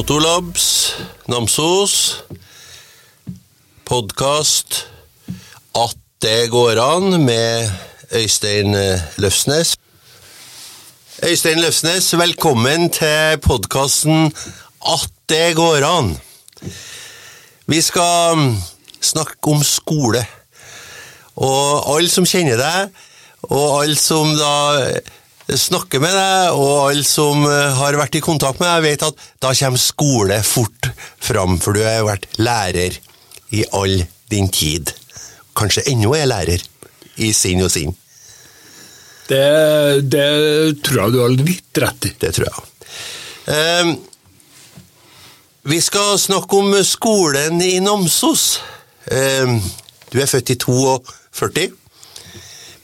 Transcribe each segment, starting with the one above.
Notolabs, Namsos, podkast At det går an med Øystein eh, Løfsnes. Øystein Løfsnes, velkommen til podkasten At det går an. Vi skal mm, snakke om skole. Og alle som kjenner deg, og alle som da snakker med deg, og alle som eh, har vært i kontakt med deg, vet at da kommer skole fort fram, for du har vært lærer i all din tid. Kanskje ennå er lærer, i sinn og sinn. Det, det tror jeg du har litt rett i. Det tror jeg. Eh, vi skal snakke om skolen i Namsos. Eh, du er født i 42.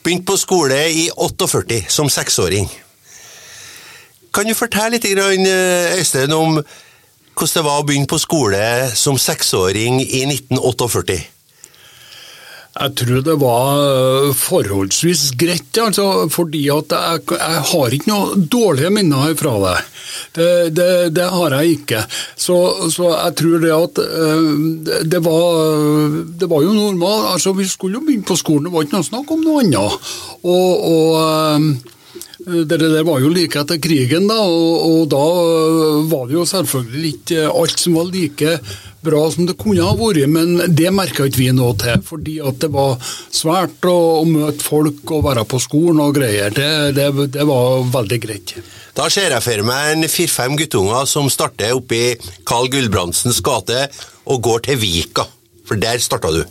Begynte på skole i 48 som seksåring. Kan du fortelle litt, eh, Øystein, om hvordan det var å begynne på skole som seksåring i 1948? Jeg tror det var øh, forholdsvis greit, altså, fordi at jeg, jeg har ikke noe dårlige minner fra det. Det, det, det har jeg ikke. Så, så, jeg tror det at øh, det var, det var jo normalt. Altså, vi skulle jo begynne på skolen, det var ikke noe snakk om noe annet. Og, og øh, det der var jo like etter krigen, da, og, og, da var det jo selvfølgelig ikke alt som var like bra som det kunne ha vært, men det merka ikke vi noe til. Fordi at det var svært å, å møte folk og være på skolen og greier. Det, det, det var veldig greit. Da ser jeg for meg en fire-fem guttunger som starter oppe i Carl Gulbrandsens gate og går til Vika, for der starta du.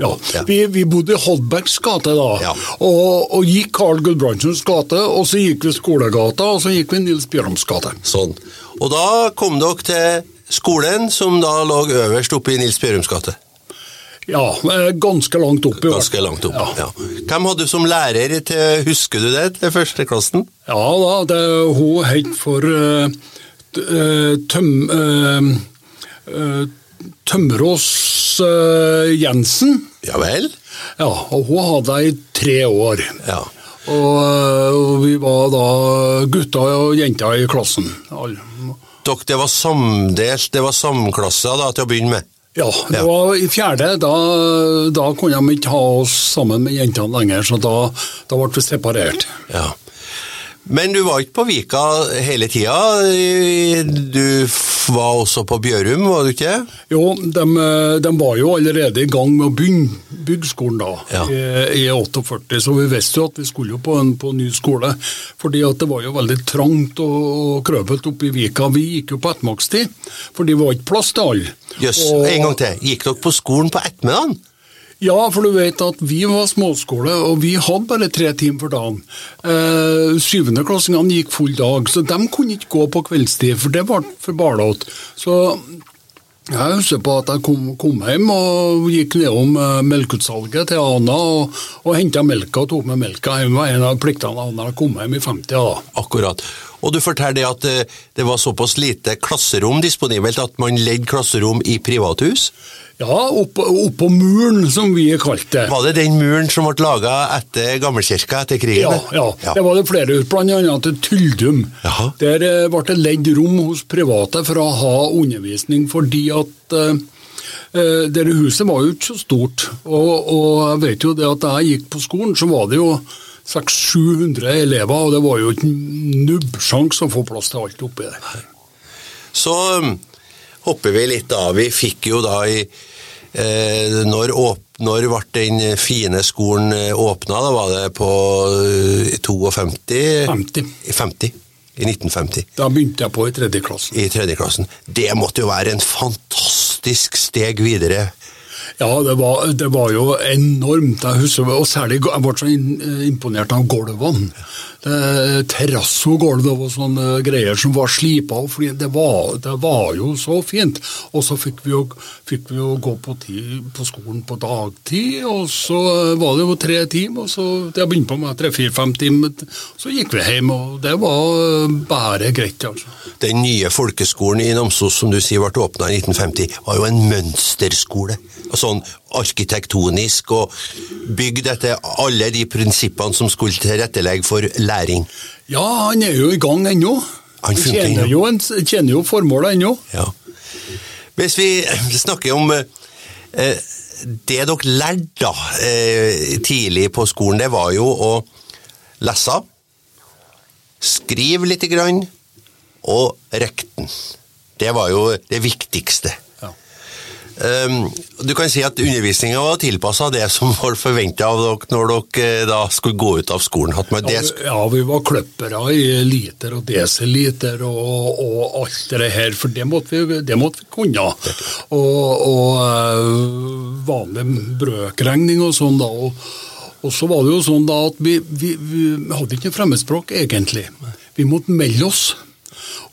Ja. Vi, vi, bodde i Holbergs gate da, og, og gikk Carl Gulbrandsens gate, og så gikk vi Skolegata, og så gikk vi Nils Bjørhams gate. Sånn. Og da kom dere til skolen, som da lå øverst oppe i Nils Bjørhams gate. Ja, eh, ganske langt opp. i hvert Ganske langt opp. Ja. Ja. Hvem hadde du som lærer til Husker du det, til førsteklassen? Ja da, det, hun het for uh, tøm, uh, uh, Tømmerås uh, Jensen. Ja vel? Ja, og hun hadde jeg i tre år. Ja. Og, og vi var da gutter og jenter i klassen. Dere, det var samdelt, det var samklasser da, til å begynne med? Ja, det var i fjerde. Da, da kunne de ikke ha oss sammen med jentene lenger, så da, da ble vi separert. Ja. Men du var ikke på Vika hele tida. Du var også på Bjørum, var du ikke? Jo, de, de var jo allerede i gang med å begynne byggeskolen da, Ja. i, i 48, så vi visste jo at vi skulle jo på en på ny skole. Fordi at det var jo veldig trangt og, og krøpet oppe i Vika. Vi gikk jo på ettermiddagstid, for det var ikke plass til alle. Jøss, Og- en gang til. Gikk dere på skolen på ettermiddagen? Ja, for du vet at vi var småskole, og vi hadde bare tre timer for dagen. Eh, Syvendeklassingene gikk full dag, så de kunne ikke gå på kveldstid, for det ble for barlåt. Så jeg husker på at jeg kom, kom hjem og gikk nedom eh, melkeutsalget til Ana og, og henta melka og tok med melka hjem. Det var en av pliktene Ana kom hjem i 50 da. Akkurat. Og du forteller det at eh, det var såpass lite klasserom disponibelt at man leide klasserom i privathus? Ja, oppå opp muren, som vi kalte det. Var det den muren som ble laga etter gammelkirka etter krigen? Ja, ja, det var det flere hus, annet til Tyldum. Jaha. Der eh, ble det ledd rom hos private for å ha undervisning, fordi at eh, eh, det huset var jo ikke så stort. Og, og jeg vet jo det at da jeg gikk på skolen, så var det jo 600-700 elever, og det var jo ikke nubbsjans å få plass til alt oppi der. Så hopper vi litt av. Vi fikk jo da i eh, når, åp, når ble den fine skolen eh, åpna? Da var det på eh, 52 50. 50. I 1950. Da begynte jeg på i tredje klassen. I tredje klassen. Det måtte jo være en fantastisk steg videre. Ja, det var, det var jo enormt. Jeg husker, og særlig jeg ble så imponert av gulvene. Terrassogulv og sånne greier som var slipa. Det det var jo så fint. Og så fikk vi jo, fikk vi jo gå på, ti, på skolen på dagtid, og så var det jo tre timer. og så Jeg begynte på med tre-fire-fem timer, så gikk vi hjem, og det var bare greit. altså. Den nye folkeskolen i Namsos som du sier ble åpna i 1950, var jo en mønsterskole. Og Sånn arkitektonisk og bygd etter alle de prinsippene som skulle tilrettelegge for læring. Ja, han er jo i gang ennå. Han Tjener jo, en, tjener jo formålet ennå. Ja. Hvis vi snakker om eh, det dere lærte da, eh, tidlig på skolen, det var jo å lese, skrive lite grann, og rekten. Det var jo det viktigste. Um, du kan si at undervisninga var tilpassa det som var forventa av dere når dere eh, da skulle gå ut av skolen. Ja, vi- ja, vi var kløppere i liter og desiliter og, og alt det her, for det måtte vi, det måtte vi kunne. Og, og eh, vanlig brøkregning og sånn da. Og, og så var det jo sånn da at vi, vi, vi hadde ikke fremmedspråk egentlig. Vi måtte melde oss.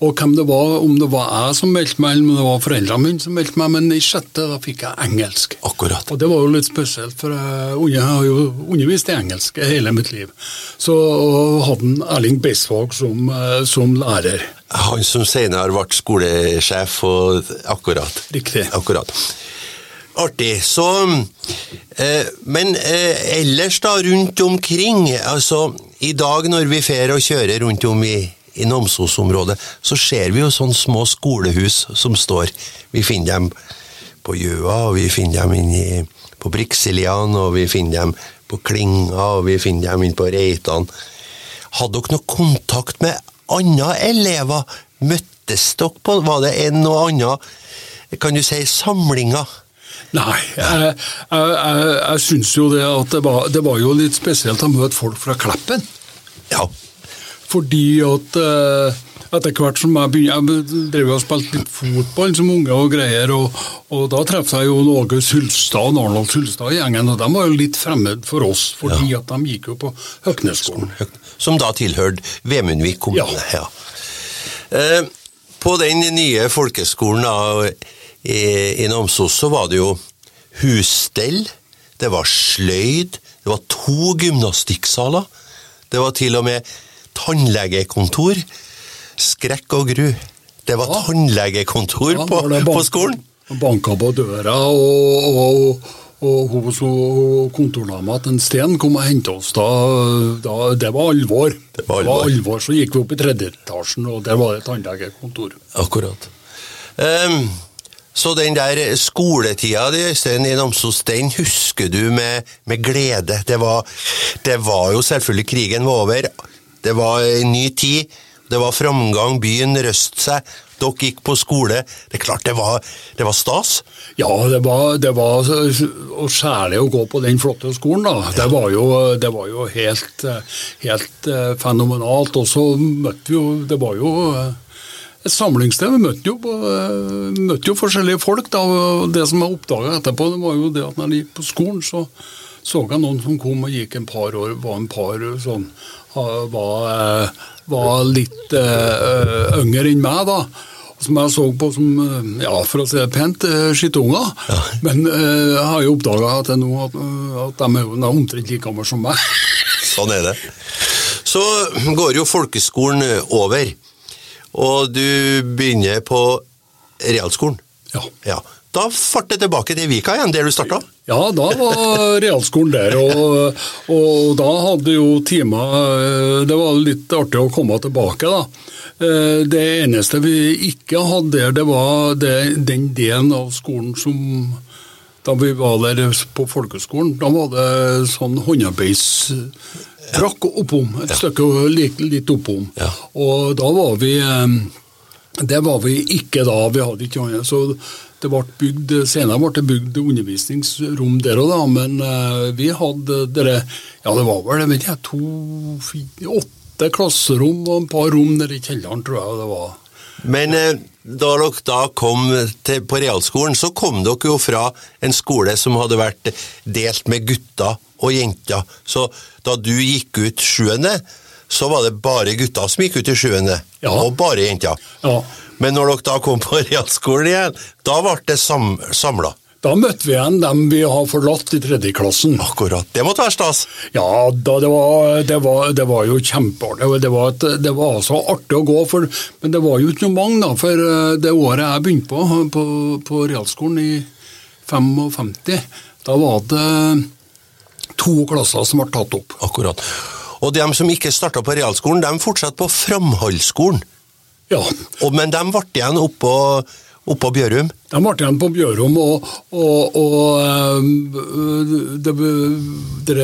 Og hvem det var, om det var jeg som meldte meg, eller om det var foreldrene mine som meldte meg, men i sjette da fikk jeg engelsk. Akkurat. Og det var jo litt spesielt, for jeg har jo undervist i engelsk hele mitt liv. Så hadde en Erling Beisvåg som, eh, som lærer. Han som senere ble skolesjef og akkurat. Riktig. Akkurat. Artig. Så eh, Men eh, ellers, da, rundt omkring Altså, i dag når vi fer og kjører rundt om i, i Namsos-området, så ser vi jo sånne små skolehus som står. Vi finner dem på Gjøa, og vi finner dem inni på Brikselian, og vi finner dem på Klinga, og vi finner dem inne på Reitan. Hadde dere noe kontakt med andre elever? Møttes dere på Var det en og annen, kan du si, samlinger? Nei, jeg, jeg, jeg, jeg syns jo det at det var, det var jo litt spesielt å møte folk fra Kleppen. Ja. Fordi at eh, etter hvert som jeg begynte Jeg drev og spilte litt fotball som unge og greier, og, og da traff jeg jo Åge Hulstad og Arnold Hulstad i gjengen, og de var jo litt fremmed for oss, fordi at de gikk jo på Høknesskolen. Som da tilhørte Vemundvik kommune. Ja. Ja. Eh, på den nye folkeskolen da, i, i Namsos så var det jo husstell, det var sløyd, det var to gymnastikksaler, det var til og med tannlegekontor. Skrekk og gru. Det var Ja. tannlegekontor Ja, på, på skolen. Banka på døra, og, og, og hun så kontordama til en Sten kom og henta oss. Da, da, det var alvor. Det var alvor. Så gikk vi opp i tredje etasjen, og der var det tannlegekontor. Akkurat. Um, så den der skoletida di, Øystein, i Namsos, den husker du med, med glede. Det var, det var jo selvfølgelig Krigen var over. Det var en ny tid. Det var framgang, byen røst seg. Dere gikk på skole. Det er klart, det var, det var stas. Ja, det var, det var og særlig å gå på den flotte skolen, da. Det var jo, det var jo helt, helt eh, fenomenalt. Og så møtte vi jo Det var jo eh, et samlingssted. Vi møtte jo, eh, møtte jo forskjellige folk. da, Det som jeg oppdaga etterpå, det var jo det at når jeg gikk på skolen, så så jeg noen som kom og gikk en par år, var en par sånn Var, eh, var litt eh, yngre enn meg, da. Som jeg så på som, eh, ja, for å si det pent, skittunger. Ja. Men jeg har jo oppdaga at, nå, at, at de er omtrent like gamle som meg. Sånn er det. Så går jo folkeskolen over, og du begynner på realskolen. Ja. Ja. Da farter tilbake til Vika igjen, der du starta. Ja, da var realskolen der, og, og da hadde jo timer eh, Det var litt artig å komme tilbake, da. Eh, Det eneste vi ikke hadde der, det var det, den delen av skolen som Da vi var der på folkeskolen, da var det sånn håndarbeidsfrakk oppom. Et stykke litt, litt oppom. Ja. Og da var vi eh, det var vi ikke da, vi hadde ikke annet. Det ble bygd, senere ble det bygd undervisningsrom der òg, da, men eh, vi hadde dere, ja det var vel vet jeg, to, fire, åtte klasserom og en par rom nede i kjelleren, tror jeg det var. Men eh, da dere da kom til, på realskolen, så kom dere jo fra en skole som hadde vært delt med gutter og jenter. Så da du gikk ut sjuende, så var det bare gutter som gikk ut i sjuende, Ja. og bare jenter. Ja. Men når dere da kom på realskolen igjen, da ble det sam samla. Da møtte vi igjen dem vi har forlatt i tredje klassen. Akkurat. Det måtte være stas. Ja, da, det, var, det, var, det var jo kjempeartig. Det var, et, det var så artig å gå, for, men det var jo ikke noe mange. da, For eh, det året jeg begynte på, på, på realskolen i 55, da var det to klasser som ble tatt opp. Akkurat. Og de som ikke starta på realskolen, de fortsatte på framhaldsskolen. Ja. Og, men de ble igjen oppå, oppå Bjørum. De ble igjen på Bjørum, og, og, og eh, det, det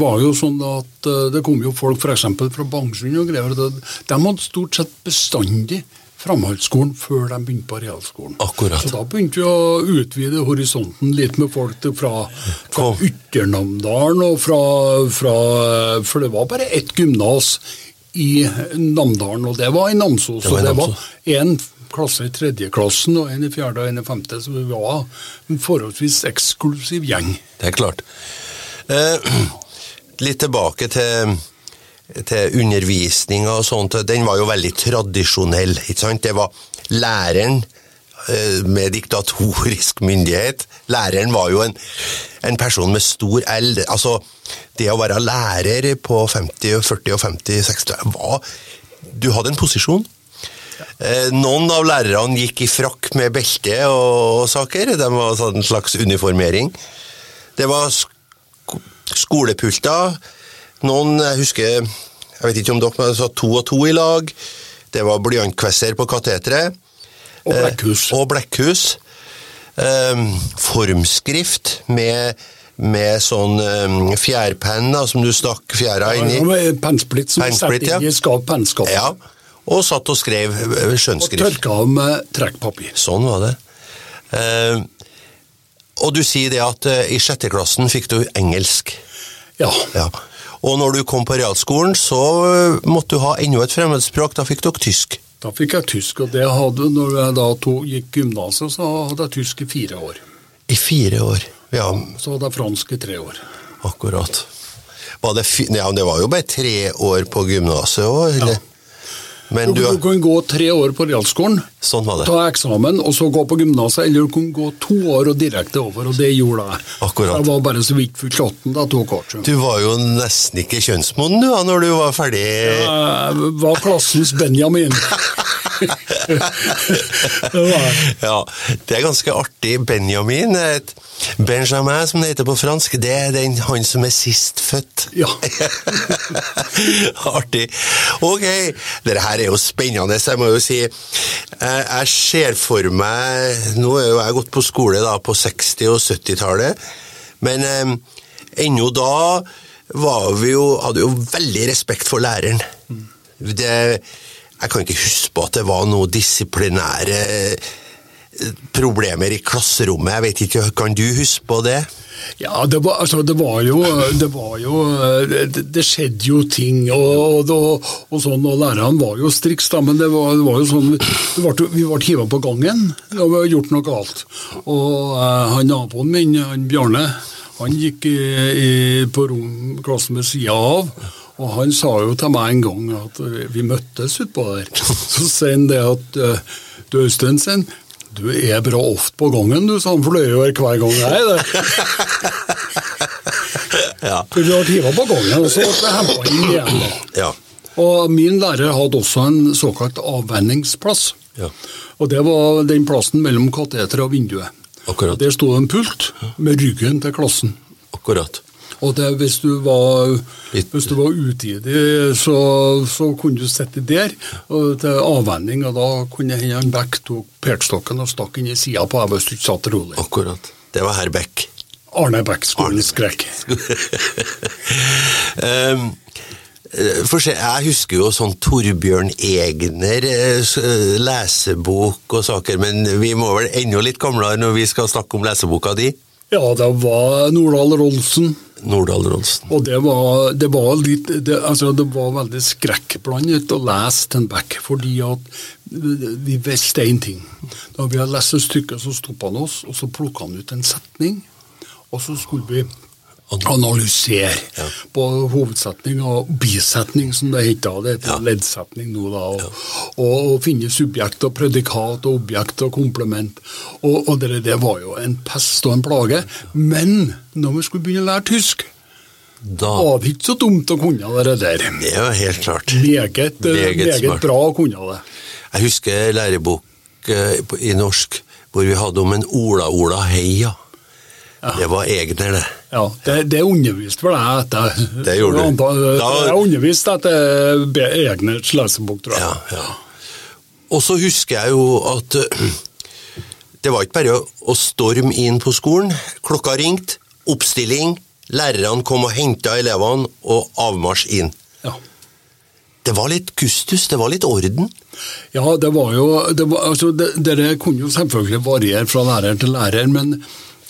var jo sånn at eh, det kom jo folk f.eks. fra Bangsund og greier. De hadde stort sett bestandig framhaldsskolen før de begynte på realskolen. Akkurat. Så da begynte vi å utvide horisonten litt med folk fra, fra Ytternamdalen og fra, fra For det var bare ett gymnas i Namdalen, og det var i Namsos. Det var i og det var en klasse i tredjeklassen og en i fjerde og en i femte, så vi var en forholdsvis eksklusiv gjeng. Det er klart. Eh, litt tilbake til, til undervisninga og sånt. Den var jo veldig tradisjonell. ikke sant? Det var læreren med diktatorisk myndighet. Læreren var jo en, en person med stor L. Altså, det å være lærer på 50, 40 og 50, 60 var Du hadde en posisjon. Eh, Noen av lærerne gikk i frakk med belte og, saker. De var sånn en slags uniformering. Det var sk skolepulter. Noen, jeg husker Jeg vet ikke om dere, men så to og to i lag. Det var blyantkvesser på kateteret. Og blekkhus. Eh, og blekkhus. Eh, formskrift med, med sånn eh, fjærpenn som du stakk fjæra inn i. Ja, Pennsplitt som Pennsplitt, satte inn i skap, pennskap. Ja, og satt og skrev skjønnskrift. Og tørka av med trekkpapir. Sånn var det. Eh, og du sier det at eh, i sjette klassen fikk du engelsk. Ja. Ja. Og når du kom på realskolen, så eh, måtte du ha enda et fremmedspråk. Da fikk dere tysk. Da fikk jeg tysk, og det hadde, når jeg da to, gikk gymnaset, så hadde jeg tysk i fire år. I fire år. Ja, Så hadde jeg fransk i tre år. akkurat. Var det, ja, det var jo bare tre år på gymnaset òg, eller? Men Du, du du kan gå tre år på realskolen, Sånn var det. ta eksamen, og så gå på gymnaset, eller du kan gå to år og direkte over, og det gjorde jeg. Akkurat. Jeg var bare så vidt fylt 18 da jeg tok artium. Du var jo nesten ikke kjønnsmoden du da, når du var ferdig. Jeg var klassens Benjamin. det. Ja, det er ganske artig. Benjamin, Benjamin som det heter på fransk, det er den, han som er sist født. Ja. artig. Ok, dette her er jo spennende, jeg må jo si. Jeg, ser for meg Nå er jo jeg gått på skole da på 60- og 70-tallet, men eh, ennå da var vi jo, hadde jo veldig respekt for læreren. Det, jeg kan ikke huske på at det var noe disiplinære eh, problemer i klasserommet. Jeg vet ikke, Kan du huske på det? Ja, det var, altså, det var jo Det, var jo, det, det skjedde jo ting, og, og, og sånn, og lærerne var jo striks, da, men det var, det var jo sånn vi ble hiva på gangen og vi hadde gjort noe galt. Og uh, han naboen min, han Bjarne, han gikk i, i, på rom, klassen ved sida av. Og han sa jo til meg en gang at eh, vi møttes utpå der. Så sier han det at eh, Du Øystein, du er bra ofte på gangen, du, sa han, for du er jo her hver gang jeg er. Ja. For vi har hiva på gangen, og så ble henta inn igjen. Ja. Og min lærer hadde også en såkalt avvenningsplass. Ja. Og det var den plassen mellom kateteret og vinduet. Akkurat. Der sto det en pult med ryggen til klassen. Akkurat. Og det, hvis du var, hvis du var utidig, så, så kunne du sitte der og til avvenning, og da kunne hende han Beck tok pertstokken og stakk inn i sida på deg hvis du ikke satt rolig. Akkurat. Det var herr Beck. Arne Beck, skolens skrekk. um, se, jeg husker jo sånn Torbjørn Egner, eh, eh, lesebok og saker, men vi må vel enda litt gamlere når vi skal snakke om leseboka di? Ja, det var Nordahl Rolfsen. Nordahl Rolsen. Og det var, det var litt det, altså det var veldig skrekkblandet å lese den Beck, fordi at vi visste én ting. Da vi hadde lest et stykke, så stoppa han oss, og så plukka han ut en setning, og så skulle vi analysere Ja. på hovedsetning og bisetning, som det heter. Det heter Ja. leddsetning nå, da. Og, og, og finne subjekt og predikat og objekt og komplement. Og, og det, det var jo en pest og en plage. Men når vi skulle begynne å lære tysk, Da var det ikke så dumt å kunne det der. Det er jo helt klart. Meget, eh, Meget meget, bra å kunne det. Jeg husker lærebok eh, i norsk hvor vi hadde om en Ola-Ola Heia. Det var Egner, det. Ja, det, det underviste vel jeg etter. Det gjorde du. Da- Jeg underviste etter Egners lesebok, tror jeg. Ja, ja. Og så husker jeg jo at øh, det var ikke bare å, storme inn på skolen. Klokka ringte, oppstilling, lærerne kom og henta elevene, og avmarsj inn. Ja. Det var litt kustus, det var litt orden. Ja, det var jo det var, altså, det, kunne jo selvfølgelig variere fra lærer til lærer, men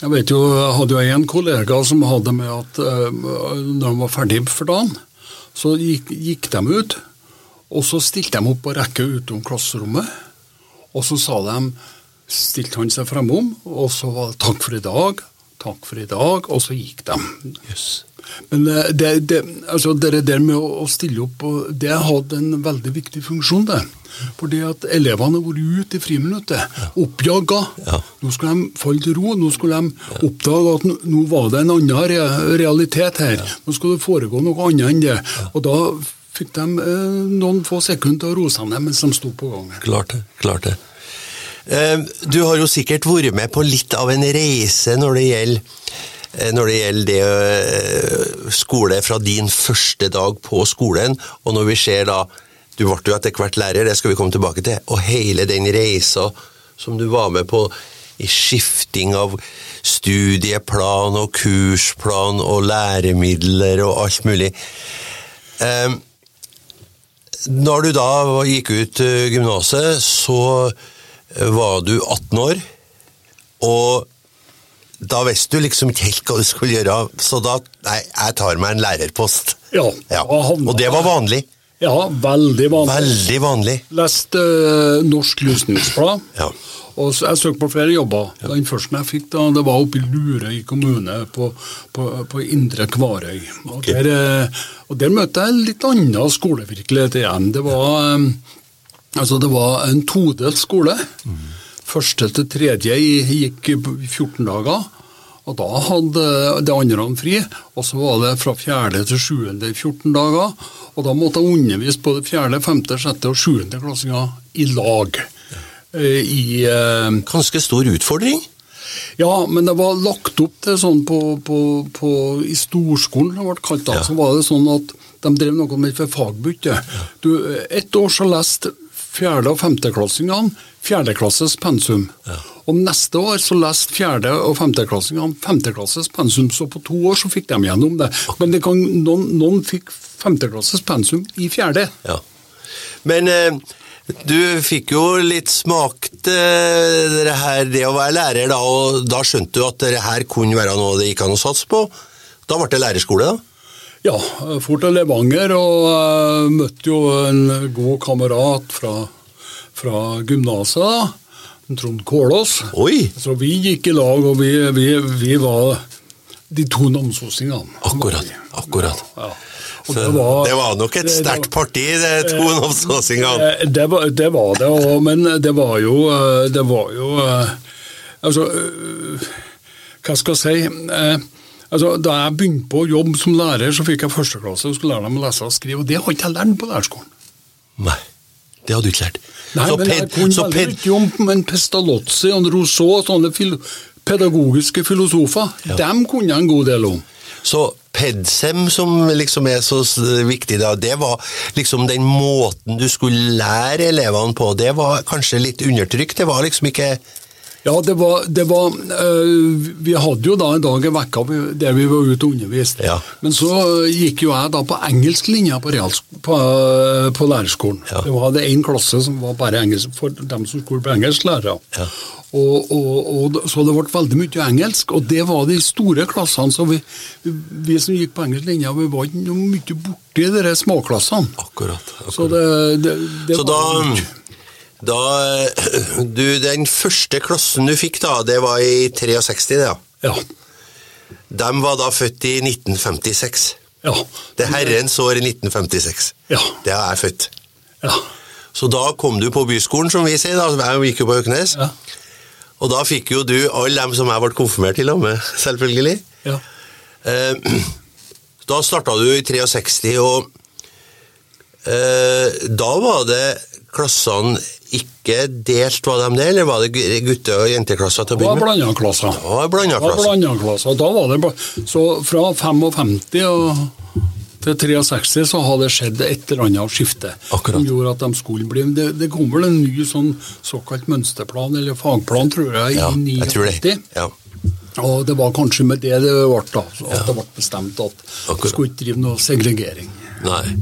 jeg vet jo, jeg hadde jo en kollega som hadde med at uh, når de var ferdig for dagen, så gikk, gikk de ut, og så stilte de opp på rekke utom klasserommet, og så sa de stilte han seg fremom, og så var det 'takk for i dag', 'takk for i dag', og så gikk de. Yes. Men eh, det, det, altså det der med å, stille opp, det det hadde en veldig viktig funksjon, det. Fordi at elevene har vært ute i friminuttet, oppjaga. Ja. Nå skulle de falle til ro, nå skulle de oppdage at nå, var det en annen realitet her. Nå skulle det foregå noe annet enn det. Og da fikk de eh, noen få sekunder til å roe seg ned mens de sto på gangen. Klart det. klart det. Eh, Du har jo sikkert vært med på litt av en reise når det gjelder når det gjelder det eh, skole fra din første dag på skolen, og når vi ser da Du ble jo etter hvert lærer, det skal vi komme tilbake til, og hele den reisa som du var med på i skifting av studieplan og kursplan og læremidler og alt mulig. Eh, når du da gikk ut uh, gymnaset, så eh, var du 18 år, og da visste du liksom ikke helt hva du skulle gjøre, så da Nei, jeg tar meg en lærerpost. Ja, Ja. Og det var vanlig. Ja, veldig vanlig. Veldig vanlig. Leste uh, Norsk Lysningsblad. Ja. Og så jeg søkte på flere jobber. Den første jeg fikk, da, det var oppe i Lurøy kommune, på, på, på Indre Kvarøy. Og, okay. der, eh, og der møtte jeg litt annen skolevirkelighet igjen. Det var, eh, altså det var en todelt skole. Første til tredje gikk 14 dager. Og da hadde de andre han fri, og så var det fra fjerde til sjuende i 14 dager. Og da måtte jeg undervise både fjerde, femte, sjette og sjuende klassinger i lag. Eh, I eh, Ganske stor utfordring. Ja, men det var lagt opp til sånn på, på, på I storskolen, det ble kalt da, Ja. så var det sånn at de drev noe med for fagbytte. Du, Ett år så leste fjerde- og femteklassingene fjerdeklasses pensum. Og neste år så leste fjerde- og femteklassingene femteklasses pensum, så på to år så fikk de gjennom det. Men det kan, noen, noen fikk femteklasses pensum i fjerde. Ja. Men eh, du fikk jo litt smakt eh, det her, det å være lærer, da, og da skjønte du at det her kunne være noe det gikk an å satse på. Da ble det lærerskole, da? Ja, for til Levanger og eh, møtte jo en god kamerat fra, fra gymnaset, Trond Kålås. Oi! Så vi gikk i lag, og vi, vi, vi var de to namsosingene. Akkurat. akkurat. Ja. Og Så det var nok et det- det sterkt parti, de to. Eh, Det var det, var det og, men det var jo eh, Det var jo eh, Altså, eh, hva skal jeg si eh, altså, Da jeg begynte på jobb som lærer, så fikk jeg førsteklasse og skulle lære dem å lese og skrive, og det har ikke jeg lært på lærerskolen. Nei, det hadde du ikke lært. Nei, så men jeg kunne så veldig ped, mye om en Pestalozzi og en Rousseau og sånne fil pedagogiske filosofer. Dem kunne jeg en god del om. så PEDSEM, som liksom er så viktig, da, det var liksom den måten du skulle lære elevene på. Det var kanskje litt undertrykt. Det var liksom ikke Ja, det var, det var øh, Vi hadde jo da en dag i vekka der vi var ute og underviste. Ja. Men så gikk jo jeg da på engelsklinja på, på, øh, på lærerskolen. Ja. Det var det én klasse som var bare engelsk for dem som skulle bli engelsklærere. Ja. Og, og, og, så det ble veldig mye engelsk, og det var de store klassene. Så vi, vi, vi som gikk på engelsk linja, vi var ikke mye borti de småklassene. Akkurat. akkurat. Så det, det, det Så var da, mye. Da du, Den første klassen du fikk, da, det var i 63, det, ja. Ja. De var da født i 1956. Ja. Det er herrens år i 1956. Ja. Det er jeg født. ja. Så da kom du på byskolen, som vi sier. da, Jeg gikk jo på Øknes. ja. Og da fikk jo du alle dem som jeg ble konfirmert i lag med, selvfølgelig. ja. Eh, da starta du i 63, og eh, da var det klassene ikke delt, var de det? Eller var det gu- gutte- og jenteklasser til å begynne med? klasser. Det var blanda Det var klasser. blanda klasser. Da var det Så fra 55 og til 63 så hadde det skjedd et eller annet skifte Akkurat. som gjorde at de skulle bli Det, det kom vel en ny sånn såkalt mønsterplan, eller fagplan, tror jeg, Ja, i jeg tror det. Ja. Og det var kanskje med det det ble, da, at ja. det ble bestemt at Akkurat. det skulle ikke drive noe segregering. Nei.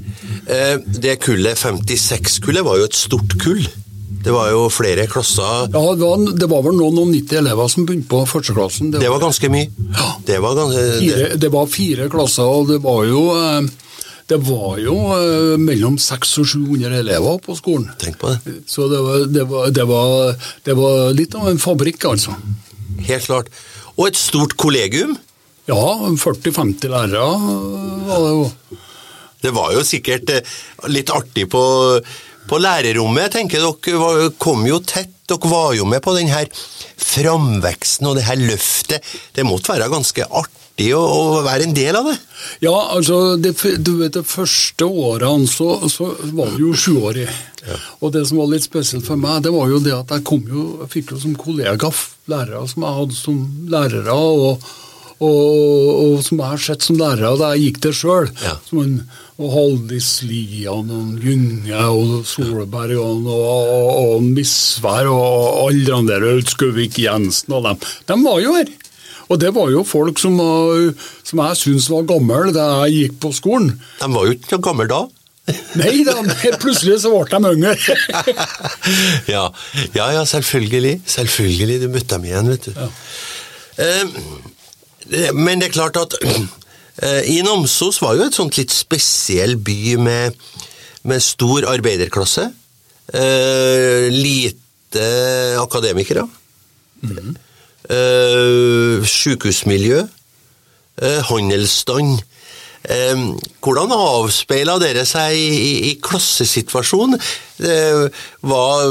Eh, det kullet, 56-kullet, var jo et stort kull. Det var jo flere klasser. Ja, det var, det var vel noen og 90 elever som begynte på førsteklassen. Det var ganske mye. Ja. Det var ganske... Det, fire, det var fire klasser, og det var jo eh, det var jo eh, mellom 600 og 700 elever på skolen. tenk på det. Så det var, det, var, det, var, det var litt av en fabrikk, altså. Helt klart. Og et stort kollegium. Ja, 40-50 lærere eh, var det jo. Det var jo sikkert eh, litt artig på, på lærerrommet. Tenker Dere kom jo tett. Dere var jo med på den her framveksten og det her løftet. Det måtte være ganske artig å, å være en del av det. Ja, altså, det, du vet, de første årene så, så var det jo sjuårig. Og det som var litt spesielt for meg, det var jo det at jeg kom jo, jeg fikk jo som kollega lærere som jeg hadde som lærere, og, og, og som jeg har sett som lærere da jeg gikk der sjøl. Ja. Som en, og Haldis Lian og Gynge og Solberg og, og, og Misvær og alle de der Skøvik Jensen og dem. De var jo her. Og det var jo folk som, som jeg syntes var gamle da jeg gikk på skolen. De var jo ikke så gamle da. Nei da, plutselig så ble de yngre. ja. ja, ja, selvfølgelig. Selvfølgelig. Du møtte dem igjen, vet du. Ja. Eh, men det er klart at i Namsos var jo et sånt litt spesiell by med, med stor arbeiderklasse. Eh, lite akademikere. Eh, Sykehusmiljø. Eh, handelsstand. Eh, hvordan avspeila dere seg i, i, i klassesituasjonen? Eh, var,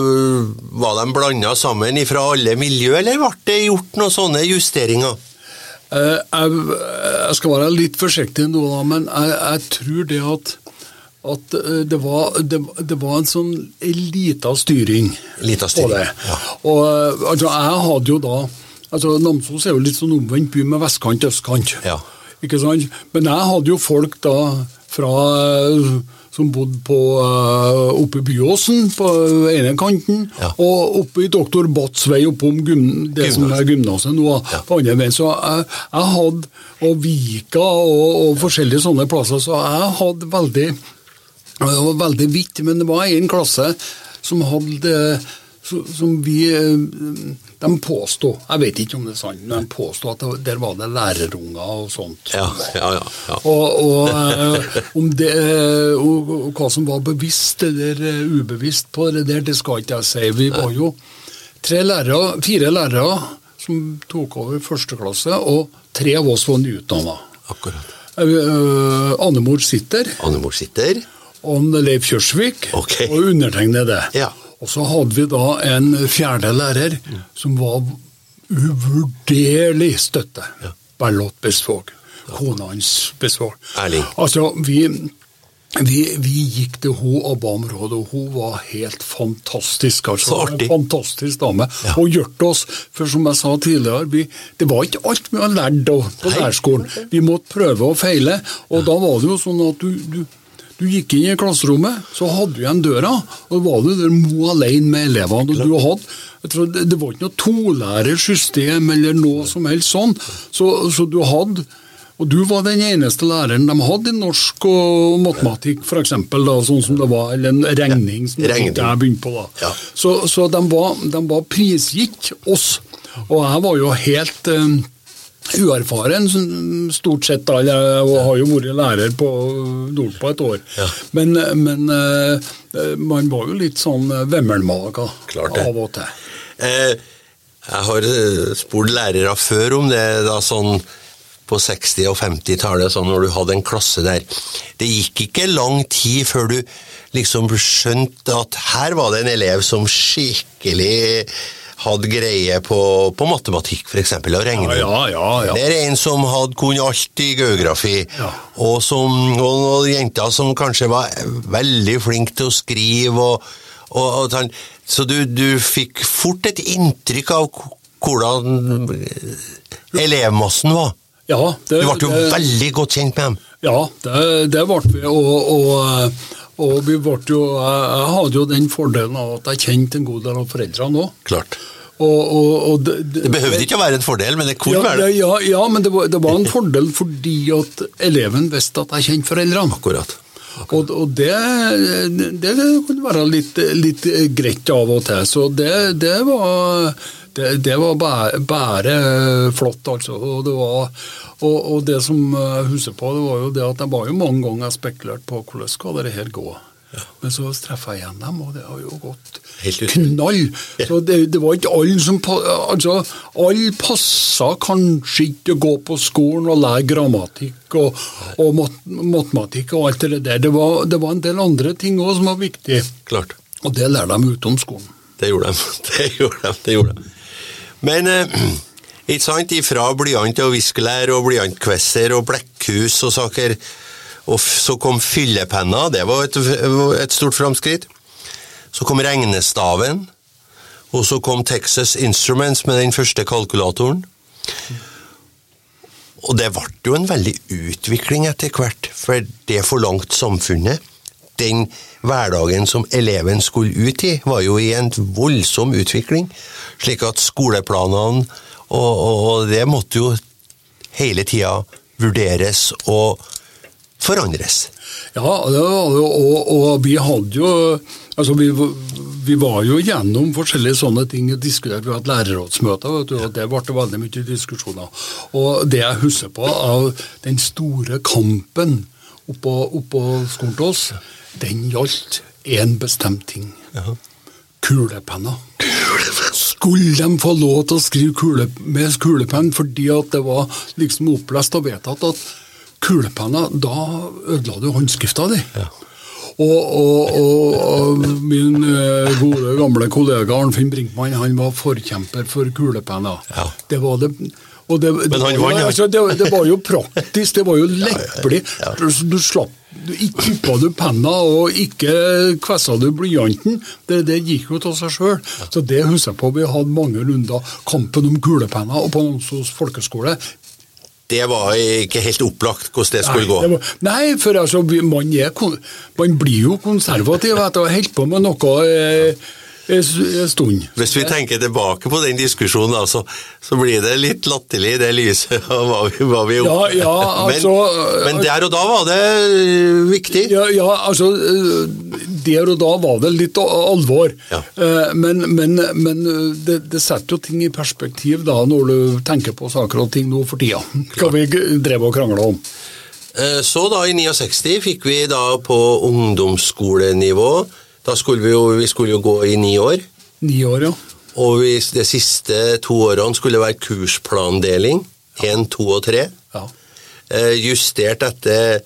var de blanda sammen fra alle miljø, eller ble det gjort noen sånne justeringer? Eh, jeg, jeg skal være litt forsiktig nå, da, men jeg, jeg tror det at, at eh, det, var, det, det var en sånn lita styring. Lita styring, på det. ja. Og eh, altså, jeg hadde jo da altså Namsos er jo litt sånn omvendt by med vestkant og østkant. Ja. Ikke sant? Men jeg hadde jo folk da fra som bodde på uh, oppe i Byåsen på ene kanten, Ja. og oppe i Doktor Batts vei oppom gym, det som er gymnaset nå, Ja. på andre veien. Så jeg, jeg hadde, og Vika og, og forskjellige sånne plasser, så jeg hadde veldig Det var veldig vidt, men det var en klasse som hadde som vi eh, De påstod, jeg vet ikke om det er sant, men de påstod at det, der var det lærerunger og sånt. Ja, ja, ja. ja. Og, og eh, om det, og, og hva som var bevisst eller eh, ubevisst på det der, det skal ikke jeg si. Vi var jo tre lærere, fire lærere som tok over første klasse, og tre av oss var nyutdanna. Akkurat. Annemor sitter, Annemor sitter. og Leif Kjørsvik, Ok. og undertegnede. Ja. Og så hadde vi da en fjerde lærer som var uvurderlig støtte. Ja. Berlotte Besvåg. Kona hans Besvåg. Erling. Altså, vi, vi, vi gikk til hun og ba om råd, og hun var helt fantastisk. Altså. Så artig. En fantastisk dame. Ja. Og hjulpet oss. For som jeg sa tidligere, vi, det var ikke alt vi hadde lært da, på lærerskolen. Vi måtte prøve og feile. Og da var det jo sånn at du, du du gikk inn i klasserommet, så hadde du igjen døra, og var du der mo alene med elevene. og du hadde, det, det var ikke noe tolærersystem eller noe som helst sånn. Så, så du hadde og du var den eneste læreren de hadde i norsk og matematikk, f.eks., sånn som det var, eller en regning, som regning. jeg begynte på. da. Ja. Så, så de, var, de var prisgitt oss, og jeg var jo helt eh, uerfaren, stort sett. da, Jeg har jo vært lærer på nordpå et år. Ja. Men, men eh, man var jo litt sånn vemmelmaga av og til. Eh, jeg har eh, spurt lærere før om det, da sånn på 60- og 50-tallet, sånn når du hadde en klasse der. Det gikk ikke lang tid før du liksom skjønte at her var det en elev som skikkelig hadde greie på, på matematikk, f.eks., og regning. Ja, ja, ja. Det er en som hadde kunnet alt i geografi, og, som, og noen jenter som kanskje var veldig flinke til å skrive. og, og, og sånn. Så du, du fikk fort et inntrykk av hvordan elevmassen var. Ja, det, Du ble jo det- veldig godt kjent med dem. Ja, det, det ble vi. Og, og, og vi ble jo Jeg, hadde jo den fordelen av at jeg kjente en god del av foreldrene òg. Klart. Og, og, og det, Det behøvde ikke å være en fordel, men det kunne ja, være det. ja, ja, men det var, det var en fordel fordi at eleven visste at jeg kjente foreldrene. Akkurat. Og, og det, det kunne være litt, litt greit av og til. Så det, det var det, det var bare, bare flott, altså. Og det, var, og, og det som jeg husker på, det var jo det at jeg var jo mange ganger spekulert på hvordan skal det her gå. Men så treffer jeg igjen dem, og det har jo gått knall. Så det, det var ikke alle som Altså, alle passa kanskje ikke å gå på skolen og lære grammatikk og, og mat, matematikk og alt det der. Det var, det var en del andre ting òg som var viktig, Klart. og det lærer de utom skolen. Det gjorde de. Det gjorde de. Det gjorde de. Men eh, ikke sant, ifra blyant og viskelær og blyantkvesser og blekkhus og saker, og så kom fyllepenna, det var et, et stort framskritt. Så kom regnestaven, og så kom Texas Instruments med den første kalkulatoren. Og det ble jo en veldig utvikling etter hvert, for det forlangt samfunnet. Den hverdagen som eleven skulle ut i, var jo i en voldsom utvikling. Slik at skoleplanene og, og, og det måtte jo hele tida vurderes og forandres. Ja, og, og vi hadde jo Altså, vi, vi var jo gjennom forskjellige sånne ting og diskuterte. Vi hadde lærerrådsmøter, vet og det ble veldig mye diskusjoner. Og det jeg husker på av den store kampen oppå, oppå skolen til oss, den gjaldt én bestemt ting. Kulepenner. Skulle de få lov til å skrive kule, med kulepenn fordi at det var liksom opplest og vedtatt at kulepenner, da ødela du håndskrifta di. Og, og, og, og min eh, gode, gamle kollega Arnfinn Brinkmann han var forkjemper for kulepenner. Ja. Det var det det, det, Men han vant, ja. altså, det, det var jo praktisk, det var jo leppelig. Ja. Du slapp du Ikke tippa du penna, og ikke kvessa du blyanten. Det, det gikk jo av seg sjøl. Så det husker jeg på. Vi hadde mange runder. Kampen om kulepenner og på Namsos folkeskole. Det var ikke helt opplagt hvordan det skulle gå. Nei, det var, nei, for altså, man, er, man blir jo konservativ etter å ha holdt på med noe eh, en stund. Hvis vi tenker tilbake på den diskusjonen, da, så, så blir det litt latterlig i det lyset av hva vi, hva vi Ja, ja, altså, men, men der og da var det øh, viktig. Ja, ja, altså eh, Der og da var det litt alvor. Ja. Eh, Men, men, men eh, det, det setter jo ting i perspektiv da, når du tenker på saker og ting nå for tida. Hva vi drev og krangla om. Eh, Så da, i 69, fikk vi da på ungdomsskolenivå Da skulle vi jo, vi skulle jo gå i ni år. Ni år, ja. Og vi, de siste to årene skulle være kursplandeling. Én, to og tre. ja. Eh, Justert etter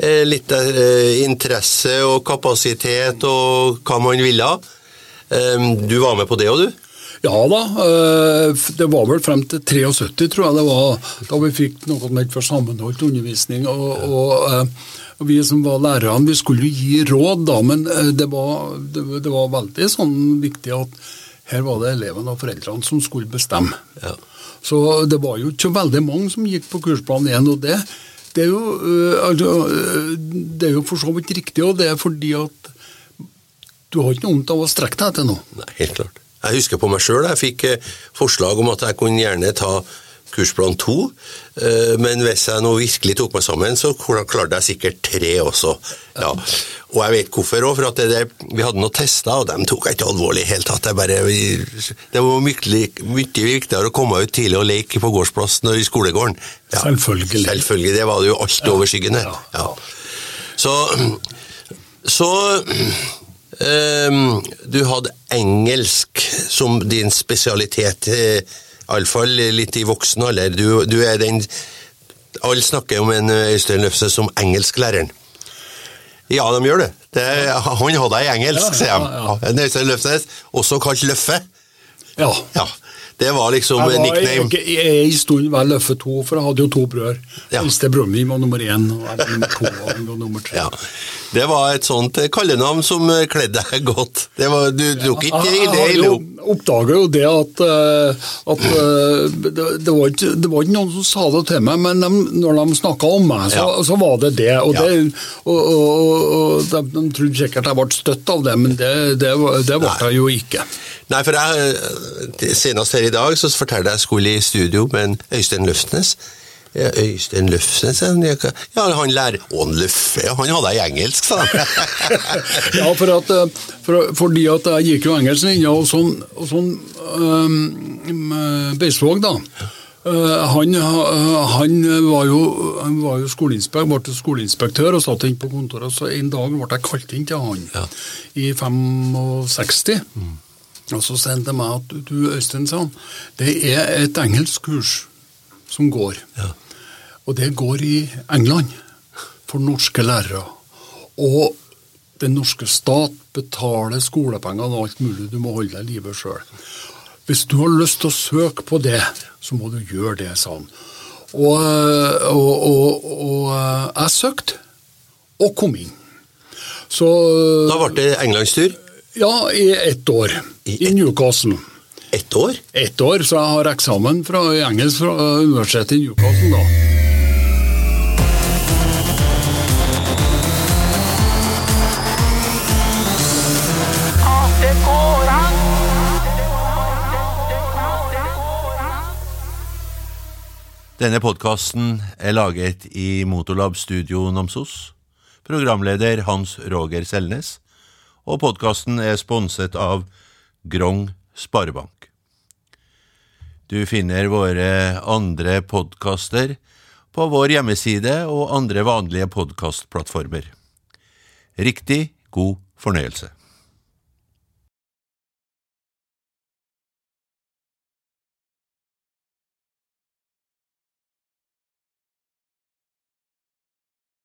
eh, litt eh, interesse og kapasitet og hva man ville. Eh, Du var med på det òg, du? Ja da, eh, det var vel frem til 73, tror jeg det var, da vi fikk noe som het for sammenholdt undervisning. Og, og, eh, og vi som var lærerne, vi skulle jo gi råd, da, men eh, det var, det, det var veldig sånn viktig at her var det elevene og foreldrene som skulle bestemme. Ja. Så det var jo ikke veldig mange som gikk på kursplan 1, og det, det, er jo, øh, altså, øh, det er jo for så vidt riktig, og det er fordi at du har ikke noe vondt av å strekke deg etter noe. Nei, helt klart. Jeg husker på meg sjøl, jeg fikk eh, forslag om at jeg kunne gjerne ta kursplan to, eh, men hvis jeg nå virkelig tok meg sammen, så klarte jeg sikkert tre også. Ja. Og jeg vet hvorfor òg, for at det vi hadde noen tester, og dem tok jeg ikke alvorlig i hele tatt. Bare, det var mye, mye viktigere å komme ut tidlig og leke på gårdsplassen og i skolegården. Selvfølgelig. Selvfølgelig, det var det jo alt overskyggende. Ja. Ja. Så, så Um, du hadde engelsk som din spesialitet, eh, iallfall litt i voksen alder. Du, du er den Alle snakker om en eh, Øystein Løfse som engelsklæreren. Ja, de gjør det. det han hadde deg engelsk, Ja, sier de. ja. Øystein Løfsnes, også kalt Løffe. Ja. Ja, Det var liksom Jeg var nickname. Jeg, jeg, jeg stund vel Løffe 2, for jeg hadde jo to brødre. Ja. Eldste broren min var nummer én, og jeg var nummer to og var nummer tre. Ja. Det var et sånt eh, kallenavn som eh, kledde deg godt. Det var, du tok ikke jeg det i ille Jeg opp. oppdaga jo det at, eh, at det, var ikke, det var ikke noen som sa det til meg, men de, når de snakka om meg, så, Ja. så var det det. Og, Ja. det, og, og, og, de, de trodde sikkert jeg ble støtt av det, men det, det, det ble jeg jo ikke. Nei, for jeg, senest her i dag så fortalte jeg at jeg skulle i studio med en Øystein Løfsnes. Øystein Løfsnes, ja, ja, han lærer Å, Løffe, han hadde jeg engelsk, sa han. Ja, for at, eh, for, fordi at jeg gikk jo engelsklinja, og sånn, og sånn um, Beisvåg, da. eh, han, ha- han var jo, han var jo ble skoleinspektør og satt inn på kontoret. Så en dag ble jeg kalt inn til han Ja. i 65. Og så sendte han meg at du Øystein, sa han, det er et engelsk kurs som går. Ja. Og det går i England for norske lærere. Og den norske stat betaler skolepenger og alt mulig, du må holde deg i live sjøl. Hvis du har lyst til å søke på det, så må du gjøre det, sa han. Og, og, og, og jeg søkte, og kom inn. Så Da ble det englandstur. Ja, i ett år. I I Newcastle. Ett år. Ett år, så jeg har eksamen fra i engelsk fra universitetet i Newcastle, da. Denne podkasten er laget i Motorlab Studio Namsos. Programleder Hans Roger Selnes. Og podkasten er sponset av Grong Sparebank. Du finner våre andre podkaster på vår hjemmeside og andre vanlige podkastplattformer. Riktig god fornøyelse.